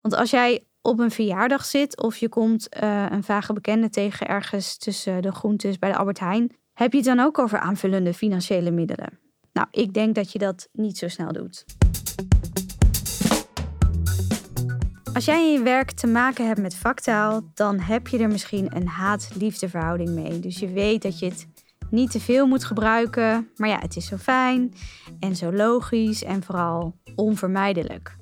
Want als jij op een verjaardag zit of je komt uh, een vage bekende tegen ergens tussen de groentes bij de Albert Heijn, heb je het dan ook over aanvullende financiële middelen? Nou, ik denk dat je dat niet zo snel doet. Als jij in je werk te maken hebt met vaktaal, dan heb je er misschien een haat-liefde verhouding mee. Dus je weet dat je het niet te veel moet gebruiken, maar ja, het is zo fijn en zo logisch en vooral onvermijdelijk.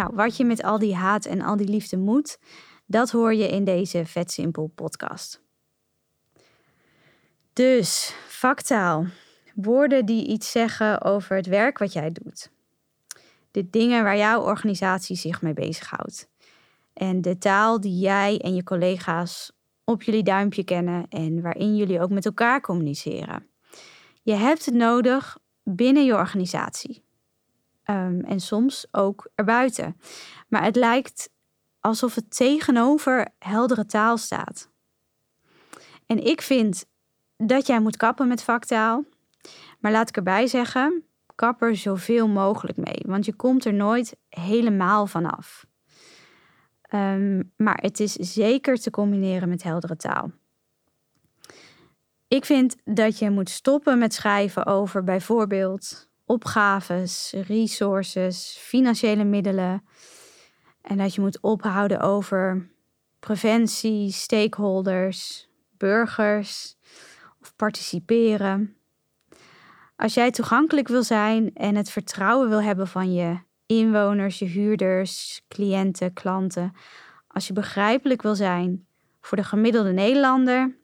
Nou, wat je met al die haat en al die liefde moet, dat hoor je in deze Vet Simpel podcast. Dus, vaktaal. Woorden die iets zeggen over het werk wat jij doet. De dingen waar jouw organisatie zich mee bezighoudt. En de taal die jij en je collega's op jullie duimpje kennen en waarin jullie ook met elkaar communiceren. Je hebt het nodig binnen je organisatie. Ehm, en soms ook erbuiten. Maar het lijkt alsof het tegenover heldere taal staat. En ik vind dat jij moet kappen met vaktaal. Maar laat ik erbij zeggen, kap er zoveel mogelijk mee. Want je komt er nooit helemaal vanaf. Um, maar het is zeker te combineren met heldere taal. Ik vind dat je moet stoppen met schrijven over bijvoorbeeld opgaves, resources, financiële middelen. En dat je moet ophouden over preventie, stakeholders, burgers of participeren. Als jij toegankelijk wil zijn en het vertrouwen wil hebben van je inwoners, je huurders, cliënten, klanten, als je begrijpelijk wil zijn voor de gemiddelde Nederlander,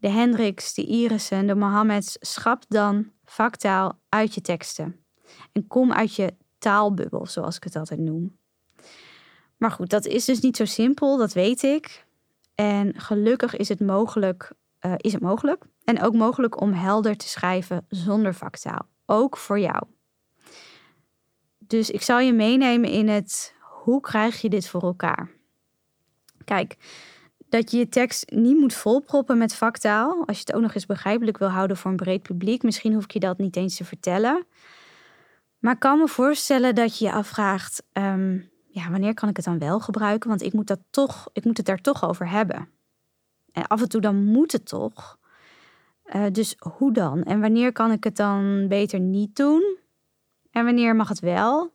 de Hendricks, de Irissen, de Mohammeds, schap dan vaktaal uit je teksten. En kom uit je taalbubbel, zoals ik het altijd noem. Maar goed, dat is dus niet zo simpel, dat weet ik. En gelukkig is het mogelijk, uh, is het mogelijk. En ook mogelijk om helder te schrijven zonder vaktaal. Ook voor jou. Dus ik zal je meenemen in het hoe krijg je dit voor elkaar? Kijk, dat je je tekst niet moet volproppen met vaktaal. Als je het ook nog eens begrijpelijk wil houden voor een breed publiek. Misschien hoef ik je dat niet eens te vertellen. Maar ik kan me voorstellen dat je je afvraagt: ehm, ja, wanneer kan ik het dan wel gebruiken? Want ik moet, dat toch, ik moet het daar toch over hebben. En af en toe dan moet het toch. Uh, dus hoe dan? En wanneer kan ik het dan beter niet doen? En wanneer mag het wel?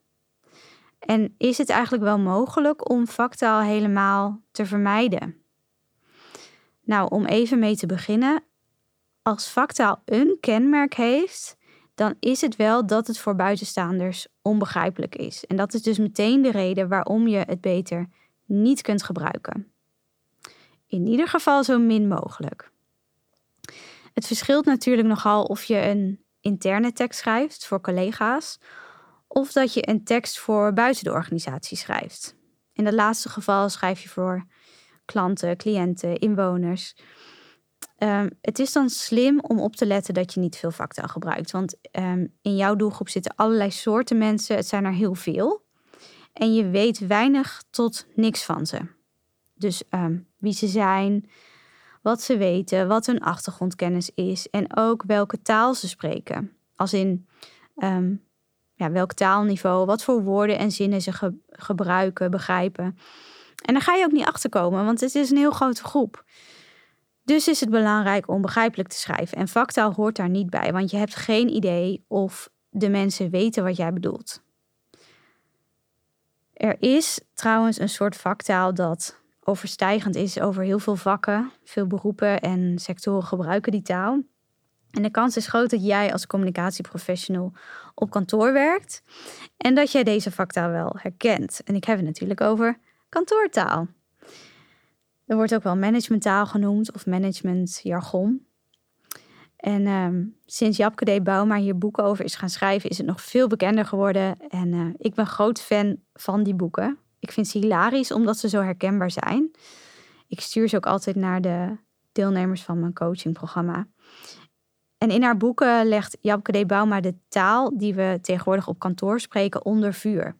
En is het eigenlijk wel mogelijk om vaktaal helemaal te vermijden? Nou, om even mee te beginnen. Als vaktaal een kenmerk heeft, dan is het wel dat het voor buitenstaanders onbegrijpelijk is. En dat is dus meteen de reden waarom je het beter niet kunt gebruiken. In ieder geval zo min mogelijk. Het verschilt natuurlijk nogal of je een interne tekst schrijft voor collega's of dat je een tekst voor buiten de organisatie schrijft. In dat laatste geval schrijf je voor klanten, cliënten, inwoners. Um, het is dan slim om op te letten dat je niet veel vaktaal gebruikt. Want um, in jouw doelgroep zitten allerlei soorten mensen. Het zijn er heel veel. En je weet weinig tot niks van ze. Dus um, wie ze zijn, wat ze weten, wat hun achtergrondkennis is en ook welke taal ze spreken. Als in ja, welk taalniveau, wat voor woorden en zinnen ze gebruiken, begrijpen. En daar ga je ook niet achter komen, want het is een heel grote groep. Dus is het belangrijk om begrijpelijk te schrijven. En vaktaal hoort daar niet bij, want je hebt geen idee of de mensen weten wat jij bedoelt. Er is trouwens een soort vaktaal dat overstijgend is over heel veel vakken. Veel beroepen en sectoren gebruiken die taal. En de kans is groot dat jij als communicatieprofessional op kantoor werkt en dat jij deze vaktaal wel herkent. En ik heb het natuurlijk over kantoortaal. Er wordt ook wel managementtaal genoemd of managementjargon. En um, sinds Japke D. Bouma hier boeken over is gaan schrijven, is het nog veel bekender geworden. En uh, ik ben groot fan van die boeken. Ik vind ze hilarisch omdat ze zo herkenbaar zijn. Ik stuur ze ook altijd naar de deelnemers van mijn coachingprogramma. En in haar boeken legt Japke D. Bouma de taal die we tegenwoordig op kantoor spreken onder vuur.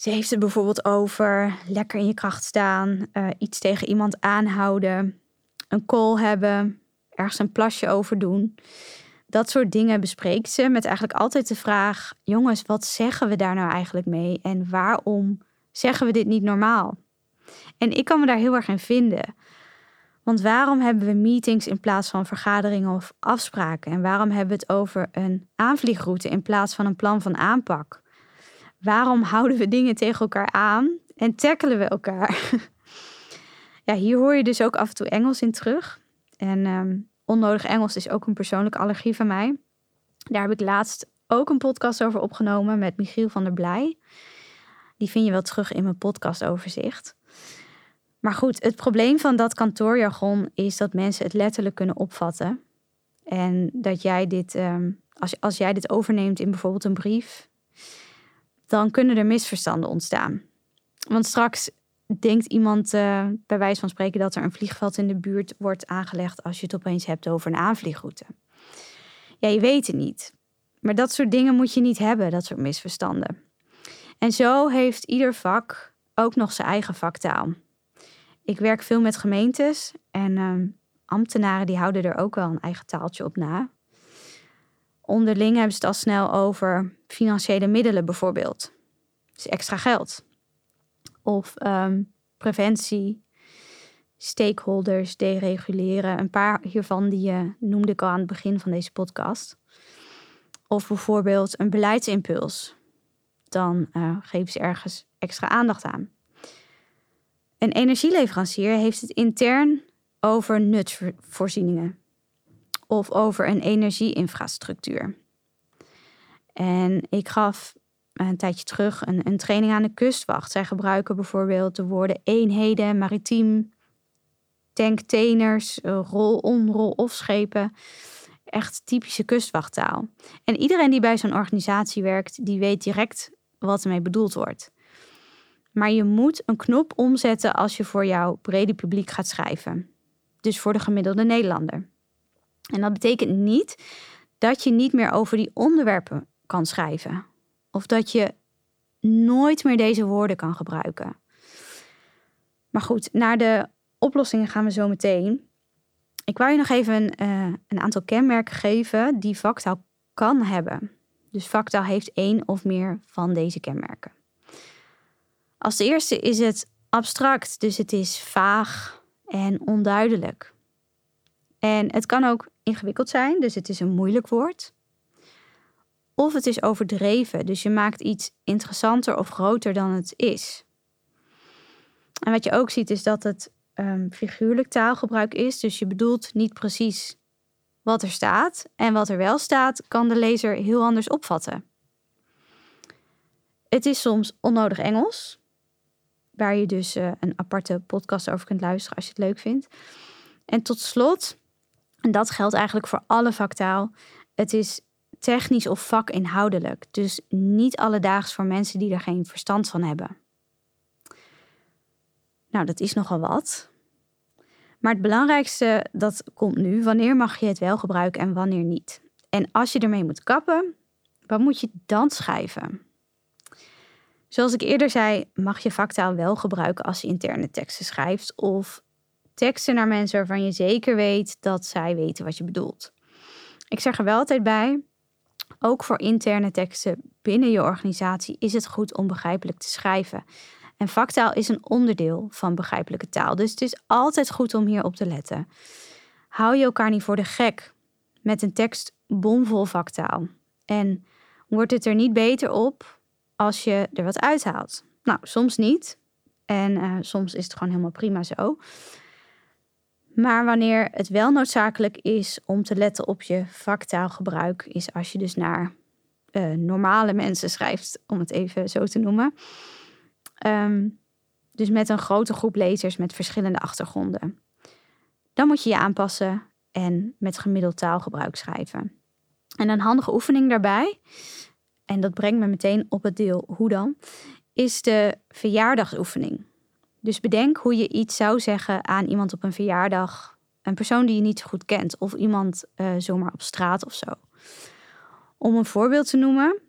Ze heeft het bijvoorbeeld over lekker in je kracht staan, uh, iets tegen iemand aanhouden, een call hebben, ergens een plasje over doen. Dat soort dingen bespreekt ze met eigenlijk altijd de vraag: jongens, wat zeggen we daar nou eigenlijk mee en waarom zeggen we dit niet normaal? En ik kan me daar heel erg in vinden. Want waarom hebben we meetings in plaats van vergaderingen of afspraken? En waarom hebben we het over een aanvliegroute in plaats van een plan van aanpak? Waarom houden we dingen tegen elkaar aan en tackelen we elkaar? ja, hier hoor je dus ook af en toe Engels in terug. En ehm, onnodig Engels is ook een persoonlijke allergie van mij. Daar heb ik laatst ook een podcast over opgenomen met Michiel van der Blij. Die vind je wel terug in mijn podcastoverzicht. Maar goed, het probleem van dat kantoorjargon is dat mensen het letterlijk kunnen opvatten. En dat jij dit, ehm, als, als jij dit overneemt in bijvoorbeeld een brief, dan kunnen er misverstanden ontstaan. Want straks denkt iemand uh, bij wijze van spreken dat er een vliegveld in de buurt wordt aangelegd als je het opeens hebt over een aanvliegroute. Ja, je weet het niet. Maar dat soort dingen moet je niet hebben, dat soort misverstanden. En zo heeft ieder vak ook nog zijn eigen vaktaal. Ik werk veel met gemeentes en uh, ambtenaren die houden er ook wel een eigen taaltje op na. Onderling hebben ze het al snel over financiële middelen bijvoorbeeld. Dus extra geld. Of um, preventie, stakeholders, dereguleren. Een paar hiervan die uh, noemde ik al aan het begin van deze podcast. Of bijvoorbeeld een beleidsimpuls. Dan uh, geven ze ergens extra aandacht aan. Een energieleverancier heeft het intern over nutsvoorzieningen of over een energieinfrastructuur. En ik gaf een tijdje terug een, een training aan de kustwacht. Zij gebruiken bijvoorbeeld de woorden eenheden, maritiem, tankteners, rol-on, rol-off schepen. Echt typische kustwachttaal. En iedereen die bij zo'n organisatie werkt, die weet direct wat ermee bedoeld wordt. Maar je moet een knop omzetten als je voor jouw brede publiek gaat schrijven. Dus voor de gemiddelde Nederlander. En dat betekent niet dat je niet meer over die onderwerpen kan schrijven. Of dat je nooit meer deze woorden kan gebruiken. Maar goed, naar de oplossingen gaan we zo meteen. Ik wou je nog even een, uh, een aantal kenmerken geven die vaktaal kan hebben. Dus vaktaal heeft één of meer van deze kenmerken. Als eerste is het abstract, dus het is vaag en onduidelijk. En het kan ook ingewikkeld zijn, dus het is een moeilijk woord. Of het is overdreven, dus je maakt iets interessanter of groter dan het is. En wat je ook ziet is dat het um, figuurlijk taalgebruik is, dus je bedoelt niet precies wat er staat. En wat er wel staat, kan de lezer heel anders opvatten. Het is soms onnodig Engels, waar je dus uh, een aparte podcast over kunt luisteren als je het leuk vindt. En tot slot, en dat geldt eigenlijk voor alle vaktaal, het is technisch of vakinhoudelijk. Dus niet alledaags voor mensen die er geen verstand van hebben. Nou, dat is nogal wat. Maar het belangrijkste, dat komt nu. Wanneer mag je het wel gebruiken en wanneer niet? En als je ermee moet kappen, wat moet je dan schrijven? Zoals ik eerder zei, mag je vaktaal wel gebruiken als je interne teksten schrijft of teksten naar mensen waarvan je zeker weet dat zij weten wat je bedoelt. Ik zeg er wel altijd bij, ook voor interne teksten binnen je organisatie is het goed om begrijpelijk te schrijven. En vaktaal is een onderdeel van begrijpelijke taal, dus het is altijd goed om hierop te letten. Hou je elkaar niet voor de gek met een tekst bomvol vaktaal. En wordt het er niet beter op als je er wat uithaalt? Nou, soms niet. En uh, soms is het gewoon helemaal prima zo. Maar wanneer het wel noodzakelijk is om te letten op je vaktaalgebruik, is als je dus naar uh, normale mensen schrijft, om het even zo te noemen. Um, dus met een grote groep lezers met verschillende achtergronden. Dan moet je je aanpassen en met gemiddeld taalgebruik schrijven. En een handige oefening daarbij, en dat brengt me meteen op het deel hoe dan, is de verjaardagsoefening. Dus bedenk hoe je iets zou zeggen aan iemand op een verjaardag. Een persoon die je niet zo goed kent. Of iemand uh, zomaar op straat of zo. Om een voorbeeld te noemen.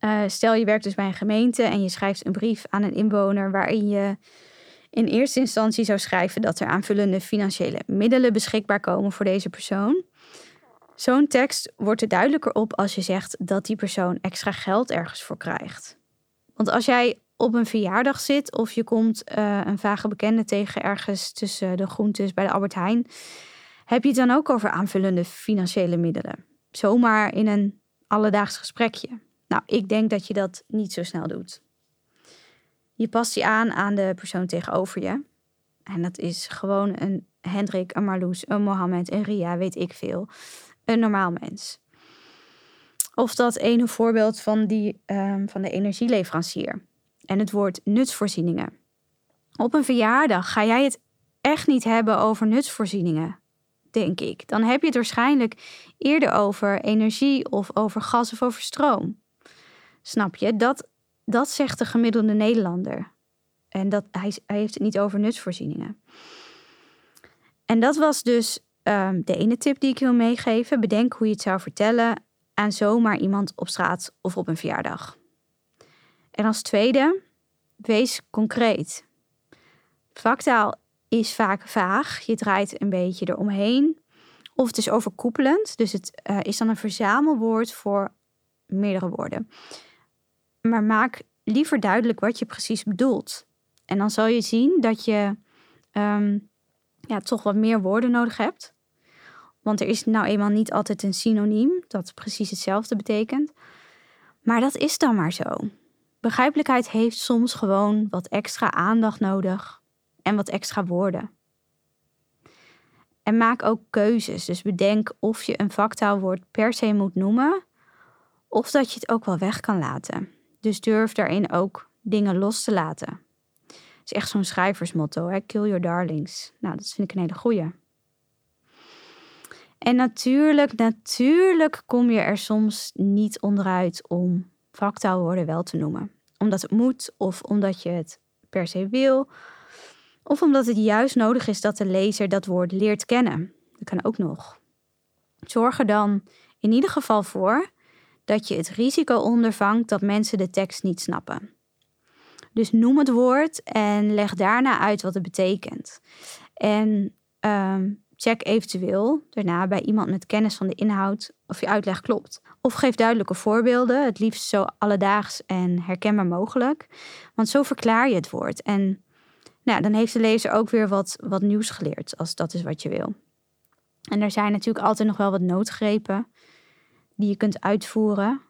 Uh, stel je werkt dus bij een gemeente en je schrijft een brief aan een inwoner waarin je in eerste instantie zou schrijven dat er aanvullende financiële middelen beschikbaar komen voor deze persoon. Zo'n tekst wordt er duidelijker op als je zegt dat die persoon extra geld ergens voor krijgt. Want als jij op een verjaardag zit of je komt uh, een vage bekende tegen ergens tussen de groentes bij de Albert Heijn, heb je het dan ook over aanvullende financiële middelen. Zomaar in een alledaags gesprekje. Nou, ik denk dat je dat niet zo snel doet. Je past je aan aan de persoon tegenover je. En dat is gewoon een Hendrik, een Marloes, een Mohammed, een Ria, weet ik veel. Een normaal mens. Of dat ene voorbeeld van, die, um, van de energieleverancier. En het woord nutsvoorzieningen. Op een verjaardag ga jij het echt niet hebben over nutsvoorzieningen, denk ik. Dan heb je het waarschijnlijk eerder over energie of over gas of over stroom. Snap je? Dat, dat zegt de gemiddelde Nederlander. En dat, hij, hij heeft het niet over nutsvoorzieningen. En dat was dus um, de ene tip die ik wil meegeven. Bedenk hoe je het zou vertellen aan zomaar iemand op straat of op een verjaardag. En als tweede, wees concreet. Vaktaal is vaak vaag. Je draait een beetje eromheen. Of het is overkoepelend. Dus het uh, is dan een verzamelwoord voor meerdere woorden. Maar maak liever duidelijk wat je precies bedoelt. En dan zal je zien dat je um, ja, toch wat meer woorden nodig hebt. Want er is nou eenmaal niet altijd een synoniem dat precies hetzelfde betekent. Maar dat is dan maar zo. Begrijpelijkheid heeft soms gewoon wat extra aandacht nodig en wat extra woorden. En maak ook keuzes. Dus bedenk of je een vaktaalwoord per se moet noemen of dat je het ook wel weg kan laten. Dus durf daarin ook dingen los te laten. Het is echt zo'n schrijversmotto, hè? kill your darlings. Nou, dat vind ik een hele goeie. En natuurlijk, natuurlijk kom je er soms niet onderuit om vaktaalwoorden wel te noemen. Omdat het moet of omdat je het per se wil. Of omdat het juist nodig is dat de lezer dat woord leert kennen. Dat kan ook nog. Zorg er dan in ieder geval voor dat je het risico ondervangt dat mensen de tekst niet snappen. Dus noem het woord en leg daarna uit wat het betekent. En ehm, check eventueel daarna bij iemand met kennis van de inhoud of je uitleg klopt. Of geef duidelijke voorbeelden, het liefst zo alledaags en herkenbaar mogelijk. Want zo verklaar je het woord. En nou, dan heeft de lezer ook weer wat, wat nieuws geleerd, als dat is wat je wil. En er zijn natuurlijk altijd nog wel wat noodgrepen die je kunt uitvoeren.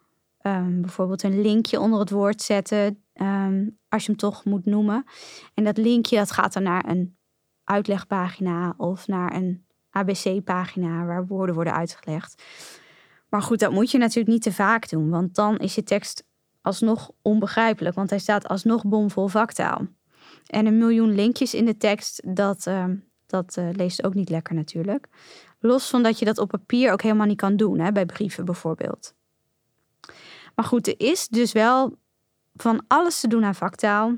Um, bijvoorbeeld een linkje onder het woord zetten, um, als je hem toch moet noemen. En dat linkje dat gaat dan naar een uitlegpagina of naar een ABC-pagina waar woorden worden uitgelegd. Maar goed, dat moet je natuurlijk niet te vaak doen, want dan is je tekst alsnog onbegrijpelijk, want hij staat alsnog bomvol vaktaal. En een miljoen linkjes in de tekst, dat, uh, dat uh, leest ook niet lekker natuurlijk. Los van dat je dat op papier ook helemaal niet kan doen, hè, bij brieven bijvoorbeeld. Maar goed, er is dus wel van alles te doen aan vaktaal.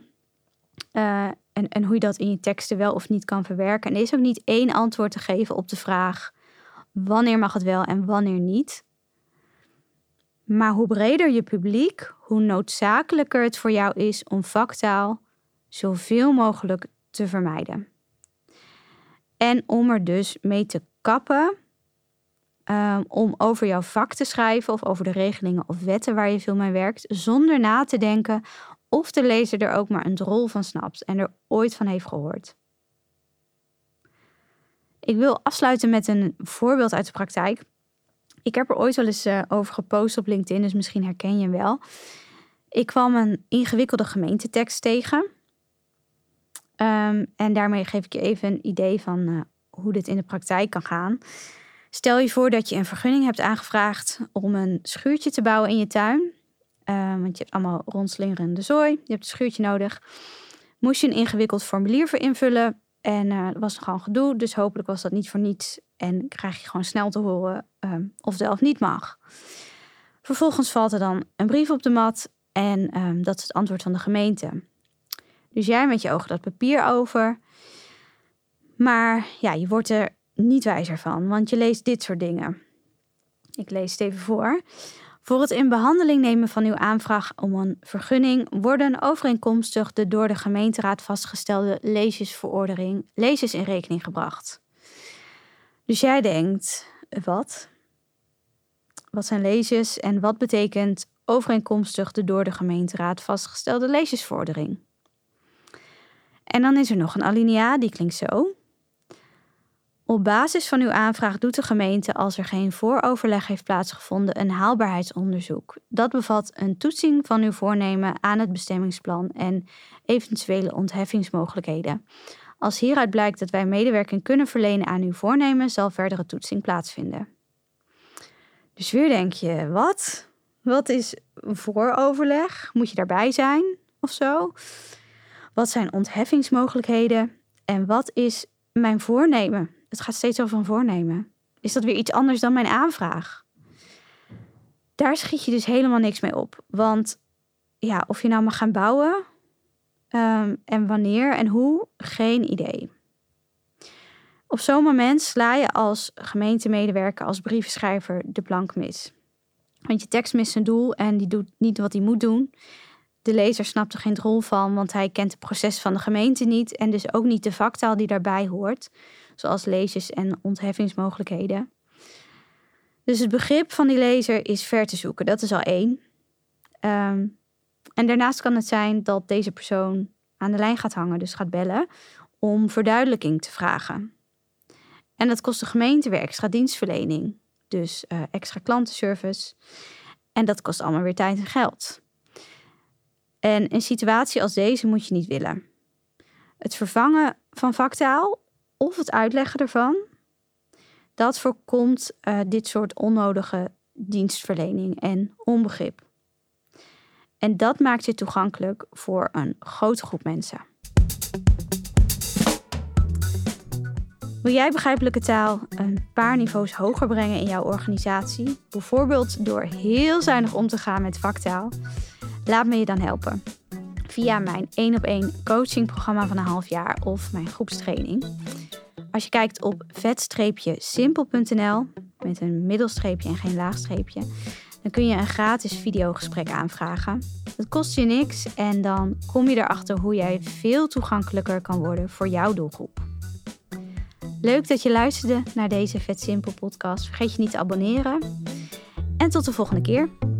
Uh, en, en hoe je dat in je teksten wel of niet kan verwerken. En er is ook niet één antwoord te geven op de vraag: wanneer mag het wel en wanneer niet? Maar hoe breder je publiek, hoe noodzakelijker het voor jou is om vaktaal zoveel mogelijk te vermijden. En om er dus mee te kappen um, om over jouw vak te schrijven of over de regelingen of wetten waar je veel mee werkt, zonder na te denken of de lezer er ook maar een drol van snapt en er ooit van heeft gehoord. Ik wil afsluiten met een voorbeeld uit de praktijk. Ik heb er ooit wel eens uh, over gepost op LinkedIn, dus misschien herken je hem wel. Ik kwam een ingewikkelde gemeentetekst tegen. Um, en daarmee geef ik je even een idee van uh, hoe dit in de praktijk kan gaan. Stel je voor dat je een vergunning hebt aangevraagd om een schuurtje te bouwen in je tuin. Uh, want je hebt allemaal rondslingerende zooi. Je hebt een schuurtje nodig. Moest je een ingewikkeld formulier voor invullen. En uh, dat was gewoon gedoe. Dus hopelijk was dat niet voor niets. En krijg je gewoon snel te horen uh, of of niet mag. Vervolgens valt er dan een brief op de mat. En ehm, dat is het antwoord van de gemeente. Dus jij met je ogen dat papier over. Maar ja, je wordt er niet wijzer van, want je leest dit soort dingen. Ik lees het even voor. Voor het in behandeling nemen van uw aanvraag om een vergunning worden overeenkomstig de door de gemeenteraad vastgestelde leesjesverordening lezers in rekening gebracht. Dus jij denkt, wat? Wat zijn lezers en wat betekent overeenkomstig de door de gemeenteraad vastgestelde leesjesvordering. En dan is er nog een alinea, die klinkt zo. Op basis van uw aanvraag doet de gemeente, als er geen vooroverleg heeft plaatsgevonden, een haalbaarheidsonderzoek. Dat bevat een toetsing van uw voornemen aan het bestemmingsplan en eventuele ontheffingsmogelijkheden. Als hieruit blijkt dat wij medewerking kunnen verlenen aan uw voornemen, zal verdere toetsing plaatsvinden. Dus weer denk je, wat? Wat is vooroverleg? Moet je daarbij zijn of zo? Wat zijn ontheffingsmogelijkheden? En wat is mijn voornemen? Het gaat steeds over een voornemen. Is dat weer iets anders dan mijn aanvraag? Daar schiet je dus helemaal niks mee op. Want ja, of je nou mag gaan bouwen um, en wanneer en hoe, geen idee. Op zo'n moment sla je als gemeentemedewerker, als brievenschrijver de plank mis. Want je tekst mist zijn doel en die doet niet wat hij moet doen. De lezer snapt er geen rol van, want hij kent het proces van de gemeente niet en dus ook niet de vaktaal die daarbij hoort, zoals leesjes en ontheffingsmogelijkheden. Dus het begrip van die lezer is ver te zoeken, dat is al één. Ehm, en daarnaast kan het zijn dat deze persoon aan de lijn gaat hangen, dus gaat bellen, om verduidelijking te vragen. En dat kost de gemeente weer extra dienstverlening, dus uh, extra klantenservice. En dat kost allemaal weer tijd en geld. En een situatie als deze moet je niet willen. Het vervangen van vaktaal of het uitleggen ervan, dat voorkomt uh, dit soort onnodige dienstverlening en onbegrip. En dat maakt je toegankelijk voor een grote groep mensen. Wil jij begrijpelijke taal een paar niveaus hoger brengen in jouw organisatie, bijvoorbeeld door heel zuinig om te gaan met vaktaal? Laat me je dan helpen. Via mijn 1 op 1 coachingprogramma van een half jaar of mijn groepstraining. Als je kijkt op vet-simpel.nl met een middelstreepje en geen laagstreepje, dan kun je een gratis videogesprek aanvragen. Het kost je niks en dan kom je erachter hoe jij veel toegankelijker kan worden voor jouw doelgroep. Leuk dat je luisterde naar deze Vet Simpel podcast. Vergeet je niet te abonneren. En tot de volgende keer.